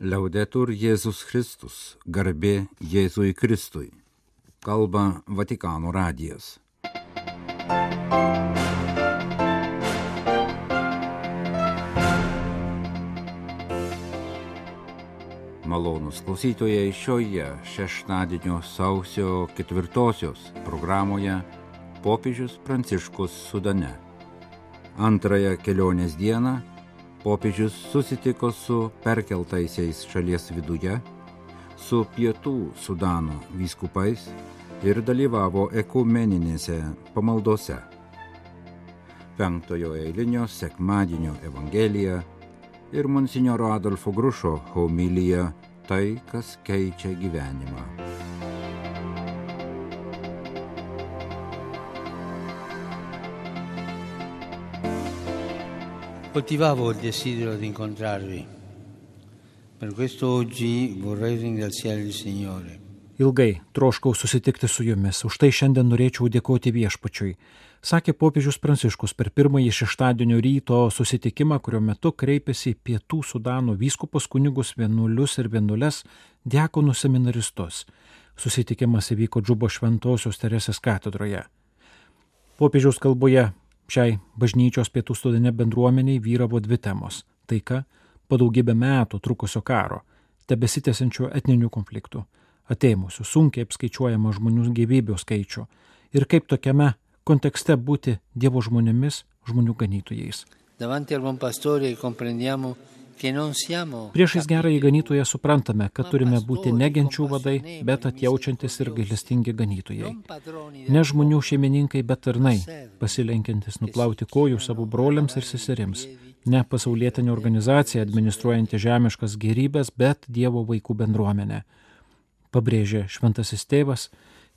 Liaudetur Jėzus Kristus, garbė Jėzui Kristui. Kalba Vatikano radijas. Malonus klausytojai šioje šeštadienio sausio ketvirtosios programoje popiežius Pranciškus Sudane. Antrąją kelionės dieną popiežius susitiko su perkeltaisiais šalies viduje, su pietų Sudano vyskupais ir dalyvavo ekumeninėse pamaldose. Penktojo eilinio sekmadienio Evangelija ir monsinjoro Adolfo Grušo homilija Tai, kas keičia gyvenimą. Coltivavo il desiderio di incontrarvi. Per questo oggi vorrei ringraziare il Signore. Ilgai troškau susitikti su jumis, už tai šiandien norėčiau dėkoti viešpačiui, sakė popiežius Pranciškus per pirmąjį šeštadienio ryto susitikimą, kurio metu kreipėsi į pietų Sudano vyskupus kunigus vienuolius ir vienuolės diakonų seminaristus. Susitikimas įvyko Džubo šventosios Teresės katedroje. Popiežiaus kalboje šiai bažnyčios pietų Sudane bendruomeniai vyravo dvi temos - taika po daugybę metų trukusio karo, tebesitęsiančių etninių konfliktų ateimusių sunkiai apskaičiuojamą žmonių gyvybių skaičių ir kaip tokiame kontekste būti Dievo žmonėmis, žmonių ganytojais. Priešais gerąjį ganytoją suprantame, kad turime būti ne genčių vadai, bet atjaučiantis ir gailestingi ganytojai. Ne žmonių šeimininkai, bet tarnai, pasilenkiantis nuplauti kojų savo broliams ir seserims. Ne pasaulietinė organizacija administruojanti žemiškas gerybės, bet Dievo vaikų bendruomenė pabrėžė šventasis tėvas,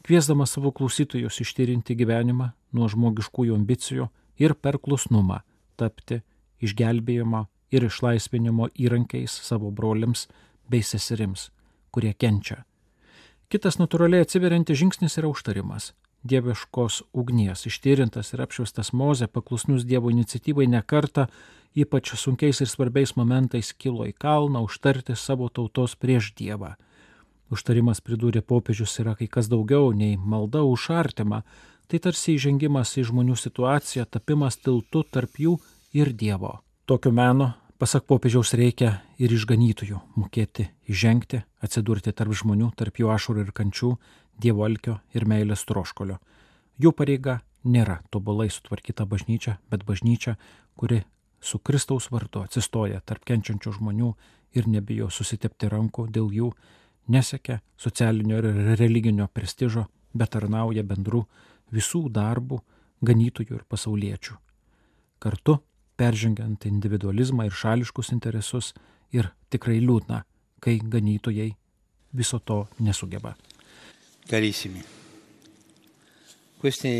kviesdamas savo klausytojus ištyrinti gyvenimą nuo žmogiškųjų ambicijų ir per klusnumą tapti išgelbėjimo ir išlaisvinimo įrankiais savo broliams bei seserims, kurie kenčia. Kitas natūraliai atsiveriantis žingsnis yra užtarimas. Dieviškos ugnies ištyrintas ir apšviestas Moze paklusnus Dievo iniciatyvai nekarta, ypač sunkiais ir svarbiais momentais kilo į kalną užtarti savo tautos prieš Dievą Užtarimas pridūrė popiežius yra kai kas daugiau nei malda už artimą, tai tarsi įžengimas į žmonių situaciją, tapimas tiltu tarp jų ir Dievo. Tokio meno, pasak popiežiaus, reikia ir išganytojų mokėti įžengti, atsidurti tarp žmonių, tarp jų ašurų ir kančių, Dievo alkio ir meilės troškolio. Jų pareiga nėra tobulai sutvarkyta bažnyčia, bet bažnyčia, kuri su Kristaus vardu atsistoja tarp kenčiančių žmonių ir nebijo susitepti rankų dėl jų nesiekia socialinio ir religinio prestižo, bet tarnauja bendrų visų darbų, ganytojų ir pasauliečių. Kartu, peržengiant individualizmą ir šališkus interesus, ir tikrai liūdna, kai ganytojai viso to nesugeba. Carissimi, queste,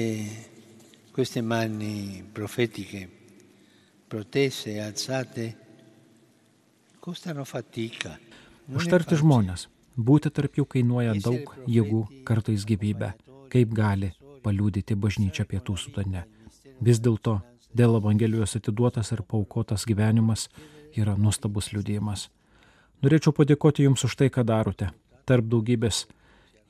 queste mani profetiche protese, alzate, costano fatica. Užtarti žmonės, Būti tarp jų kainuoja daug jėgų, kartais gyvybę, kaip gali paliūdyti bažnyčia pietų sudane. Vis dėlto dėl Evangelijos atiduotas ir paukotas gyvenimas yra nuostabus liūdėjimas. Norėčiau padėkoti Jums už tai, ką darote, tarp daugybės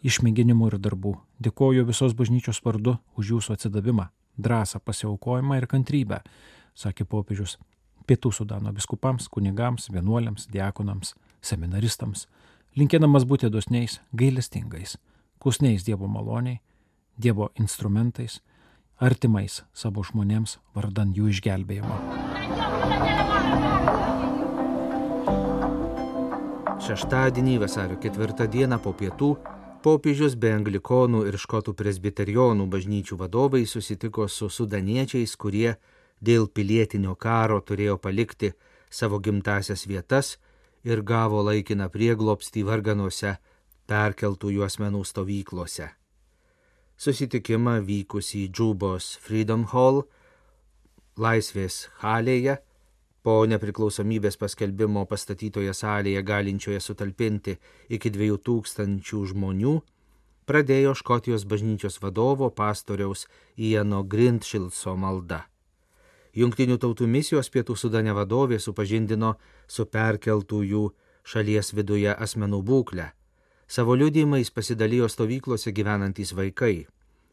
išmėginimų ir darbų. Dėkoju visos bažnyčios vardu už Jūsų atsidavimą, drąsą, pasiaukojimą ir kantrybę, sakė popiežius Pietų Sudano biskupams, kunigams, vienuoliams, diakonams, seminaristams linkėdamas būti dosniais, gailestingais, klusniais Dievo maloniai, Dievo instrumentais, artimais savo žmonėms vardan jų išgelbėjimo. Šeštadienį vasario ketvirtą dieną po pietų popiežius be anglikonų ir škotų presbiterionų bažnyčių vadovai susitiko su sudaniečiais, kurie dėl pilietinio karo turėjo palikti savo gimtasias vietas ir gavo laikiną prieglopstį varganuose perkeltųjų asmenų stovyklose. Susitikimą vykusį Džubos Freedom Hall, Laisvės halėje, po nepriklausomybės paskelbimo pastatytoje salėje galinčioje sutalpinti iki 2000 žmonių, pradėjo Škotijos bažnyčios vadovo pastoriaus Ieno Grindšilso malda. Junktinių tautų misijos pietų sudane vadovė supažindino su perkeltųjų šalies viduje asmenų būklę. Savo liudymais pasidalijo stovyklose gyvenantys vaikai.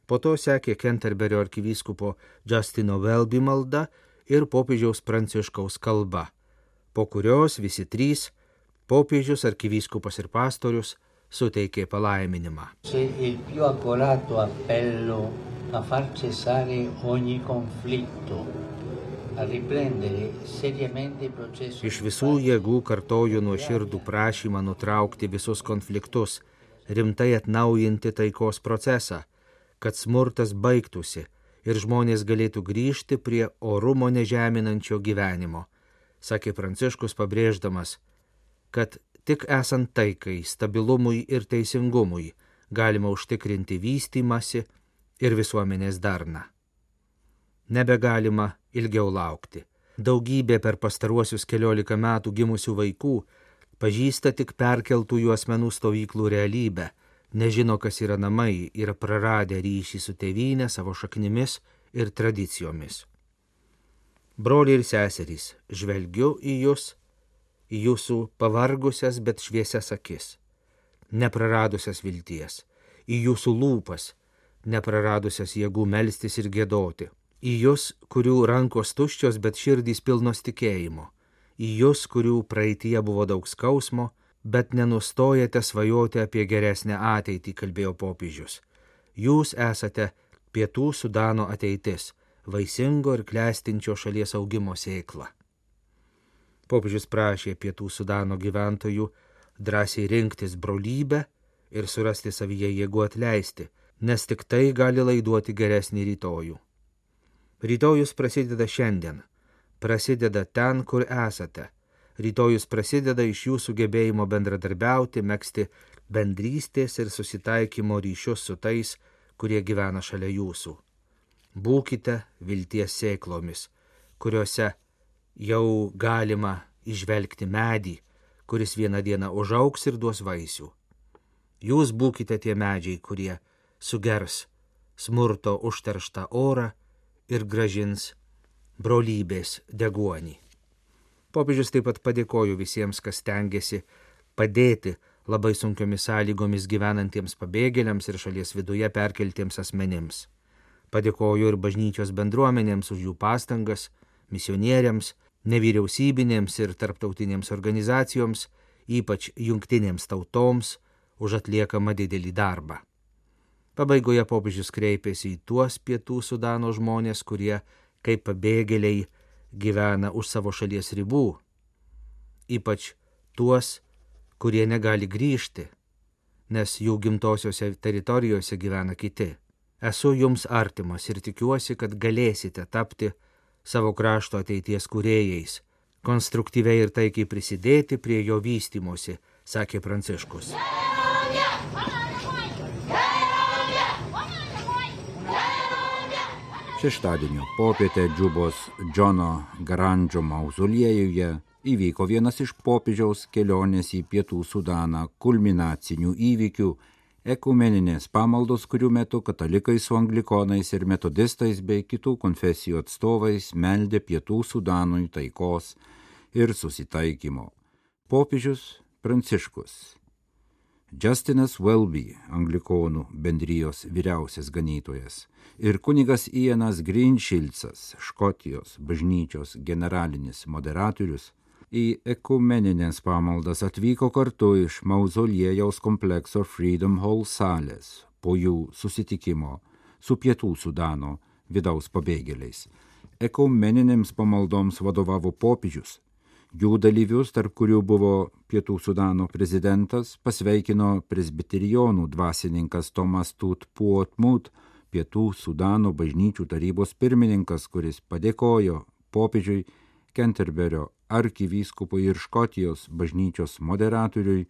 Po to sekė Kenterberio arkivyskupo Justino Welby malda ir popiežiaus Pranciškaus kalba, po kurios visi trys - popiežius, arkivyskupas ir pastorius - suteikė palaiminimą. a Iš visų jėgų kartoju nuo širdų prašymą nutraukti visus konfliktus, rimtai atnaujinti taikos procesą, kad smurtas baigtųsi ir žmonės galėtų grįžti prie orumo nežeminančio gyvenimo, sakė Pranciškus pabrėždamas, kad tik esant taikai, stabilumui ir teisingumui galima užtikrinti vystimasi ir visuomenės darną. Nebegalima ilgiau laukti. Daugybė per pastaruosius keliolika metų gimusių vaikų pažįsta tik perkeltųjų asmenų stovyklų realybę, nežino, kas yra namai ir praradę ryšį su tėvynė, savo šaknimis ir tradicijomis. Broliai ir seserys, žvelgiu į jūs, į jūsų pavargusias, bet šviesias akis, nepraradusias vilties, į jūsų lūpas, nepraradusias jėgų melstis ir gėdoti į jūs, kurių rankos tuščios, bet širdys pilnos tikėjimo, į jūs, kurių praeitie buvo daug skausmo, bet nenustojate svajoti apie geresnę ateitį, kalbėjo popiežius. Jūs esate pietų Sudano ateitis, vaisingo ir klestinčio šalies augimo sėkla. Popiežius prašė pietų Sudano gyventojų drąsiai rinktis brolybę ir surasti savyje jėgų atleisti, nes tik tai gali laiduoti geresnį rytojų. Rytojus prasideda šiandien, prasideda ten, kur esate. Rytojus prasideda iš jūsų gebėjimo bendradarbiauti, mėgsti bendrystės ir susitaikymo ryšius su tais, kurie gyvena šalia jūsų. Būkite vilties sėklomis, kuriuose jau galima išvelgti medį, kuris vieną dieną užauks ir duos vaisių. Jūs būkite tie medžiai, kurie sugers smurto užterštą orą ir gražins brolybės deguonį. Popiežius taip pat padėkoju visiems, kas tengiasi padėti labai sunkiomis sąlygomis gyvenantiems pabėgėliams ir šalies viduje perkeltiems asmenims. Padėkoju ir bažnyčios bendruomenėms už jų pastangas, misionieriams, nevyriausybinėms ir tarptautinėms organizacijoms, ypač jungtinėms tautoms, už atliekamą didelį darbą. Pabaigoje popiežius kreipėsi į tuos pietų Sudano žmonės, kurie kaip pabėgėliai gyvena už savo šalies ribų, ypač tuos, kurie negali grįžti, nes jų gimtosiose teritorijose gyvena kiti. Esu jums artimas ir tikiuosi, kad galėsite tapti savo krašto ateities kuriejais, konstruktyviai ir taikiai prisidėti prie jo vystimosi, sakė Pranciškus. Šeštadienio popietę Džubos Džono Garandžo mauzoliejuje įvyko vienas iš popiežiaus kelionės į Pietų Sudaną kulminacinių įvykių - ekumeninės pamaldos, kurių metu katalikai su anglikonais ir metodistais bei kitų konfesijų atstovais meldė Pietų Sudanui taikos ir susitaikymo. Popiežius Pranciškus Justinas Welby, anglikonų bendrijos vyriausias ganytojas, ir kunigas Ianas Greenšilcas, Škotijos bažnyčios generalinis moderatorius, į ekumeninės pamaldas atvyko kartu iš mauzoliejaus komplekso Freedom Hall salės po jų susitikimo su Pietų Sudano vidaus pabėgėliais. Ekumeninėms pamaldoms vadovavo popiežius Jų dalyvius, tarp kurių buvo Pietų Sudano prezidentas, pasveikino presbiterijonų dvasininkas Tomas Tut Puotmut, Pietų Sudano bažnyčių tarybos pirmininkas, kuris padėkojo popiežiui Kenterberio arkivyskupui ir Škotijos bažnyčios moderatoriui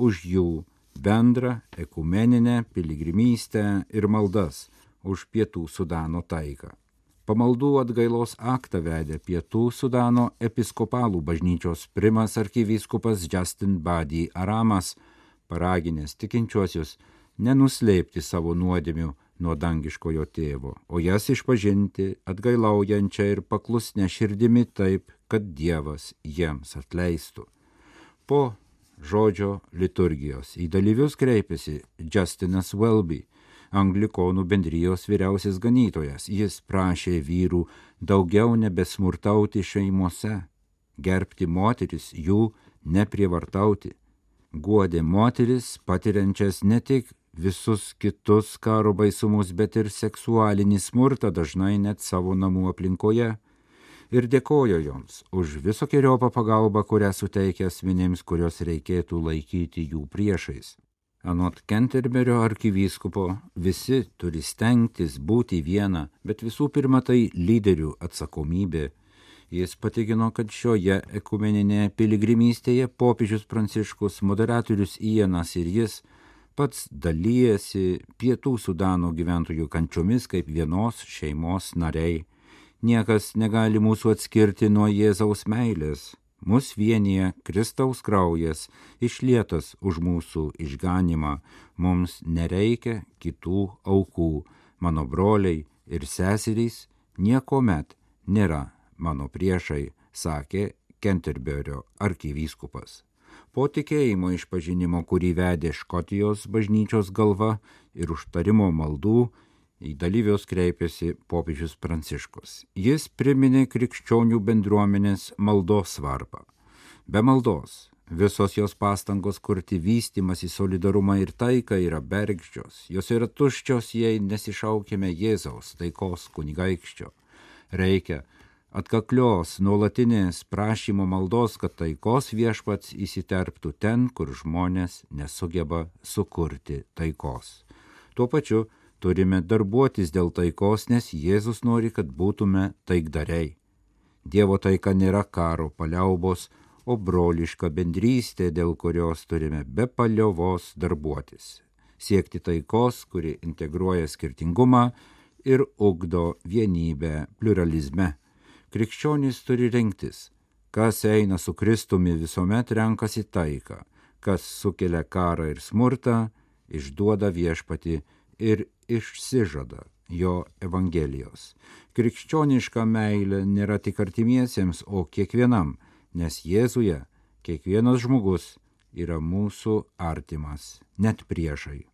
už jų bendrą ekumeninę piligrimystę ir maldas už Pietų Sudano taiką. Pamaldų atgailos aktą vedė Pietų Sudano episkopalų bažnyčios primas arkivyskupas Justin Bady Aramas, paraginęs tikinčiuosius nenuslėpti savo nuodėmių nuo dangiškojo tėvo, o jas išpažinti atgailaujančią ir paklusnę širdimi taip, kad Dievas jiems atleistų. Po žodžio liturgijos. Į dalyvius kreipėsi Justinas Welby, anglikonų bendrijos vyriausias ganytojas. Jis prašė vyrų daugiau nebesmurtauti šeimose, gerbti moteris, jų neprievartauti. Guodė moteris, patiriančias ne tik visus kitus karo baisumus, bet ir seksualinį smurtą dažnai net savo namų aplinkoje. Ir dėkojo joms už visokiojopą pagalbą, kurią suteikia asmenims, kurios reikėtų laikyti jų priešais. Anot Kenterberio arkivyskupo, visi turi stengtis būti viena, bet visų pirma tai lyderių atsakomybė. Jis patikino, kad šioje ekumeninėje piligrimystėje popiežius Pranciškus, moderatorius Ienas ir jis pats dalyjasi pietų Sudano gyventojų kančiomis kaip vienos šeimos nariai. Niekas negali mūsų atskirti nuo Jėzaus meilės. Mus vienyje Kristaus kraujas išlietas už mūsų išganimą, mums nereikia kitų aukų, mano broliai ir seserys niekuomet nėra mano priešai, sakė Kenterberio arkivyskupas. Po tikėjimo išpažinimo, kurį vedė Škotijos bažnyčios galva ir užtarimo maldų, į dalyvius kreipėsi popiežius Pranciškus. Jis priminė krikščionių bendruomenės maldos svarbą. Be maldos visos jos pastangos kurti vystimas į solidarumą ir taiką yra bergždžios, jos yra tuščios, jei nesišaukime Jėzaus taikos kunigaikščio. Reikia atkaklios, nuolatinės prašymo maldos, kad taikos viešpats įsiterptų ten, kur žmonės nesugeba sukurti taikos. Tuo pačiu Turime darbuotis dėl taikos, nes Jėzus nori, kad būtume taikdariai. Dievo taika nėra karo paliaubos, o broliška bendrystė, dėl kurios turime be paliovos darbuotis. Siekti taikos, kuri integruoja skirtingumą ir ugdo vienybę pluralizme. Krikščionys turi rinktis, kas eina su Kristumi visuomet renkasi taiką, kas sukelia karą ir smurtą, išduoda viešpati ir išsižada jo Evangelijos. Krikščioniška meilė nėra tik artimiesiems, o kiekvienam, nes Jėzuje kiekvienas žmogus yra mūsų artimas, net priešai.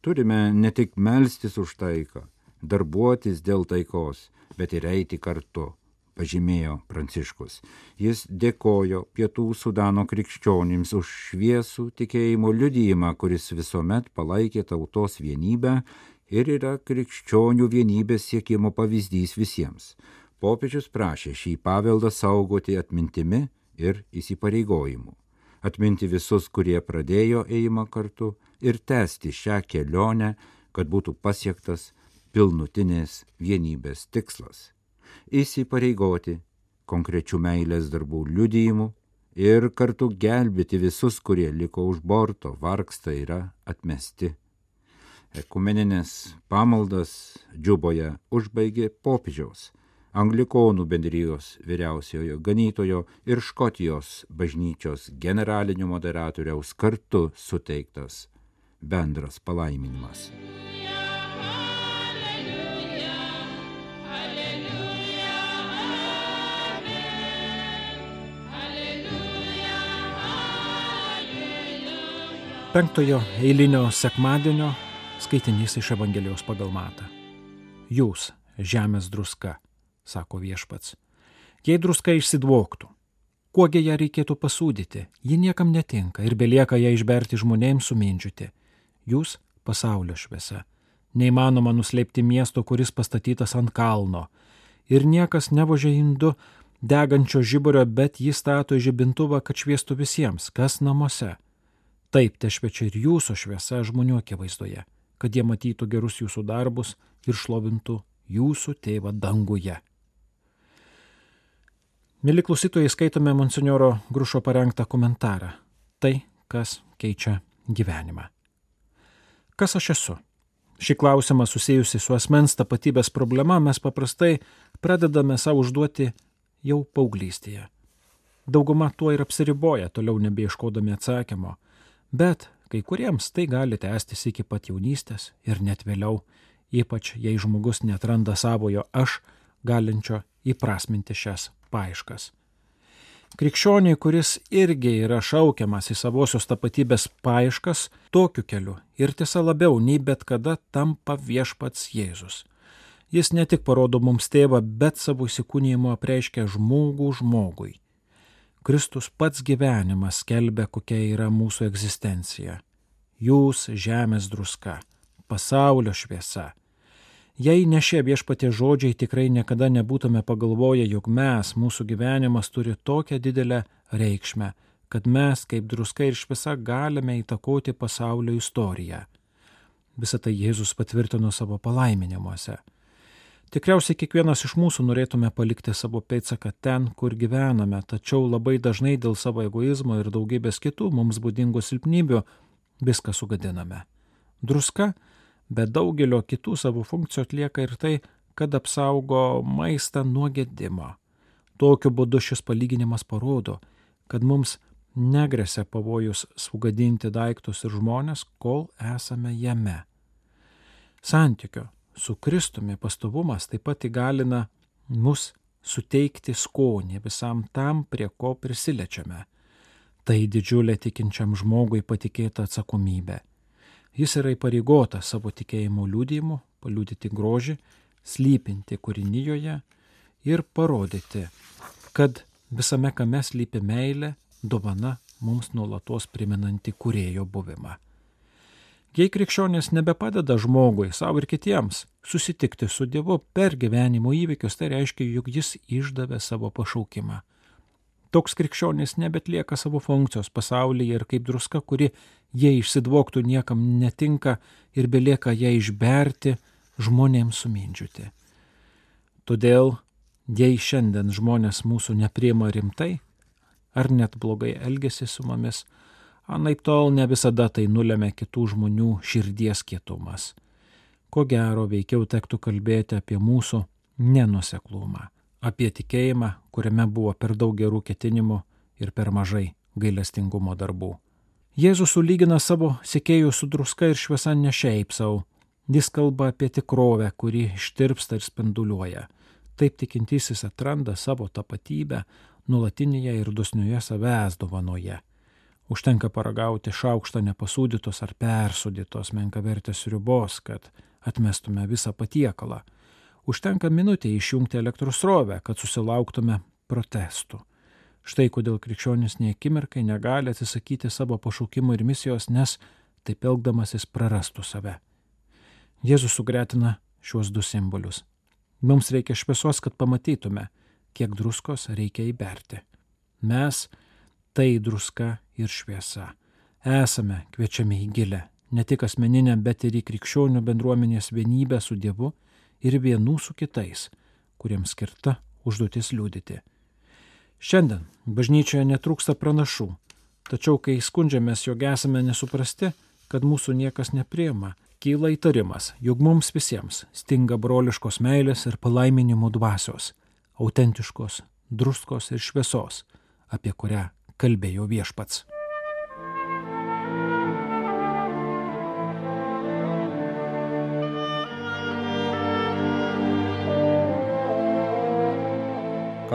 Turime ne tik melstis už taiką, darbuotis dėl taikos, bet ir eiti kartu pažymėjo Pranciškus. Jis dėkojo Pietų Sudano krikščionims už šviesų tikėjimo liudyjimą, kuris visuomet palaikė tautos vienybę ir yra krikščionių vienybės siekimo pavyzdys visiems. Popiežius prašė šį paveldą saugoti atmintimi ir įsipareigojimu. Atminti visus, kurie pradėjo ėjimą kartu ir tęsti šią kelionę, kad būtų pasiektas pilnutinės vienybės tikslas įsipareigoti konkrečių meilės darbų liudijimų ir kartu gelbėti visus, kurie liko už borto, vargsta yra atmesti. Ekumeninės pamaldas džiuboje užbaigė popiežiaus, anglikonų bendrijos vyriausiojo ganytojo ir Škotijos bažnyčios generalinio moderatoriaus kartu suteiktas bendras palaiminimas. Penktojo eilinio sekmadienio skaitinys iš Evangelijos pagal Matą. Jūs, žemės druska, sako viešpats. Jei druska išsidvoktų, kuogi ją reikėtų pasūdyti, ji niekam netinka ir belieka ją išberti žmonėms sumindžiuti. Jūs pasaulio šviesa. Neįmanoma nuslėpti miesto, kuris pastatytas ant kalno. Ir niekas nevožia indu degančio žiburio, bet jį stato žibintuvą, kad šviestų visiems, kas namuose Taip te švečia ir jūsų šviesa žmonių akivaizdoje, kad jie matytų gerus jūsų darbus ir šlovintų jūsų tėvą danguje. Mėly klausytojai, skaitome Monsignoro Grušo parengtą komentarą. Tai, kas keičia gyvenimą. Kas aš esu? Šį klausimą susijusi su asmens tapatybės problema mes paprastai pradedame savo užduoti jau paauglystėje. Dauguma tuo ir apsiriboja, toliau nebeieškodami atsakymo bet kai kuriems tai gali tęstis iki pat jaunystės ir net vėliau, ypač jei žmogus netranda savojo aš, galinčio įprasminti šias paaiškas. Krikščioniai, kuris irgi yra šaukiamas į savosios tapatybės paieškas, tokiu keliu ir tiesa labiau nei bet kada tampa viešpats Jėzus. Jis ne tik parodo mums tėvą, bet savo įsikūnymu apreiškia žmogų žmogui. Kristus pats gyvenimas skelbia, kokia yra mūsų egzistencija. Jūs žemės druska, pasaulio šviesa Jei ne šie viešpatie žodžiai, tikrai niekada nebūtume pagalvoję, jog mes, mūsų gyvenimas turi tokią didelę reikšmę, kad mes, kaip druska ir šviesa, galime įtakoti pasaulio istoriją. Visą tai Jėzus patvirtino savo palaiminimuose. Tikriausiai kiekvienas iš mūsų norėtume palikti savo pėdsaką ten, kur gyvename, tačiau labai dažnai dėl savo egoizmo ir daugybės kitų mums būdingų silpnybių viską sugadiname. Druska bet daugelio kitų savo funkcijų atlieka ir tai, kad apsaugo maistą nuo gedimo. Tokiu būdu šis palyginimas parodo, kad mums negresia pavojus sugadinti daiktus ir žmonės, kol esame jame. Santykio su Kristumi pastovumas taip pat įgalina mus suteikti skonį visam tam, prie ko prisilečiame. Tai didžiulė tikinčiam žmogui patikėta atsakomybė. Jis yra įpareigotas savo tikėjimo liūdėjimu paliūdyti grožį, slypinti kūrinyjoje ir parodyti, kad visame kame slypi meilė, dovana mums nuolatos priminanti kurėjo buvimą. Jei krikščionės nebepadeda žmogui, savo ir kitiems, susitikti su Dievu per gyvenimo įvykius, tai reiškia, jog jis išdavė savo pašaukimą. Toks krikščionis nebetlieka savo funkcijos pasaulyje ir kaip druska, kuri jie išsidvoktų niekam netinka ir belieka ją išberti, žmonėms sumindžiuti. Todėl, jei šiandien žmonės mūsų nepriema rimtai, ar net blogai elgesi su mumis, anaip tol ne visada tai nulėmė kitų žmonių širdies kietumas. Ko gero veikiau tektų kalbėti apie mūsų nenuseklumą apie tikėjimą, kuriame buvo per daug gerų ketinimų ir per mažai gailestingumo darbų. Jėzus sulygina savo sekėjus su druska ir šviesa ne šiaip savo. Jis kalba apie tikrovę, kuri ištirpsta ir spinduliuoja. Taip tikintysis atranda savo tapatybę nulatinėje ir dosnioje savęs dovanoje. Užtenka paragauti šaukštą nepasūdytos ar persūdytos menkavertės riubos, kad atmestume visą patiekalą Užtenka minutė išjungti elektros srovę, kad susilauktume protestų. Štai kodėl krikščionis nie akimirkai negali atsisakyti savo pašaukimo ir misijos, nes taip elgdamasis prarastų save. Jėzus sugretina šiuos du simbolius. Mums reikia šviesos, kad pamatytume, kiek druskos reikia įberti. Mes tai druska ir šviesa. Esame kviečiami į gilę, ne tik asmeninę, bet ir į krikščionių bendruomenės vienybę su Dievu ir vienų su kitais, kuriems skirta užduotis liūdyti. Šiandien bažnyčioje netrūksta pranašų, tačiau kai skundžiamės, jog esame nesuprasti, kad mūsų niekas nepriema, kyla įtarimas, jog mums visiems stinga broliškos meilės ir palaiminimų dvasios, autentiškos, druskos ir šviesos, apie kurią kalbėjo viešpats.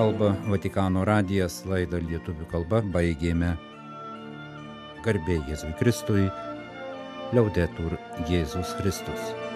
kalba Vatikano radijas laidą lietuvių kalba baigėme. Garbė Jėzui Kristui, liaudetur Jėzus Kristus.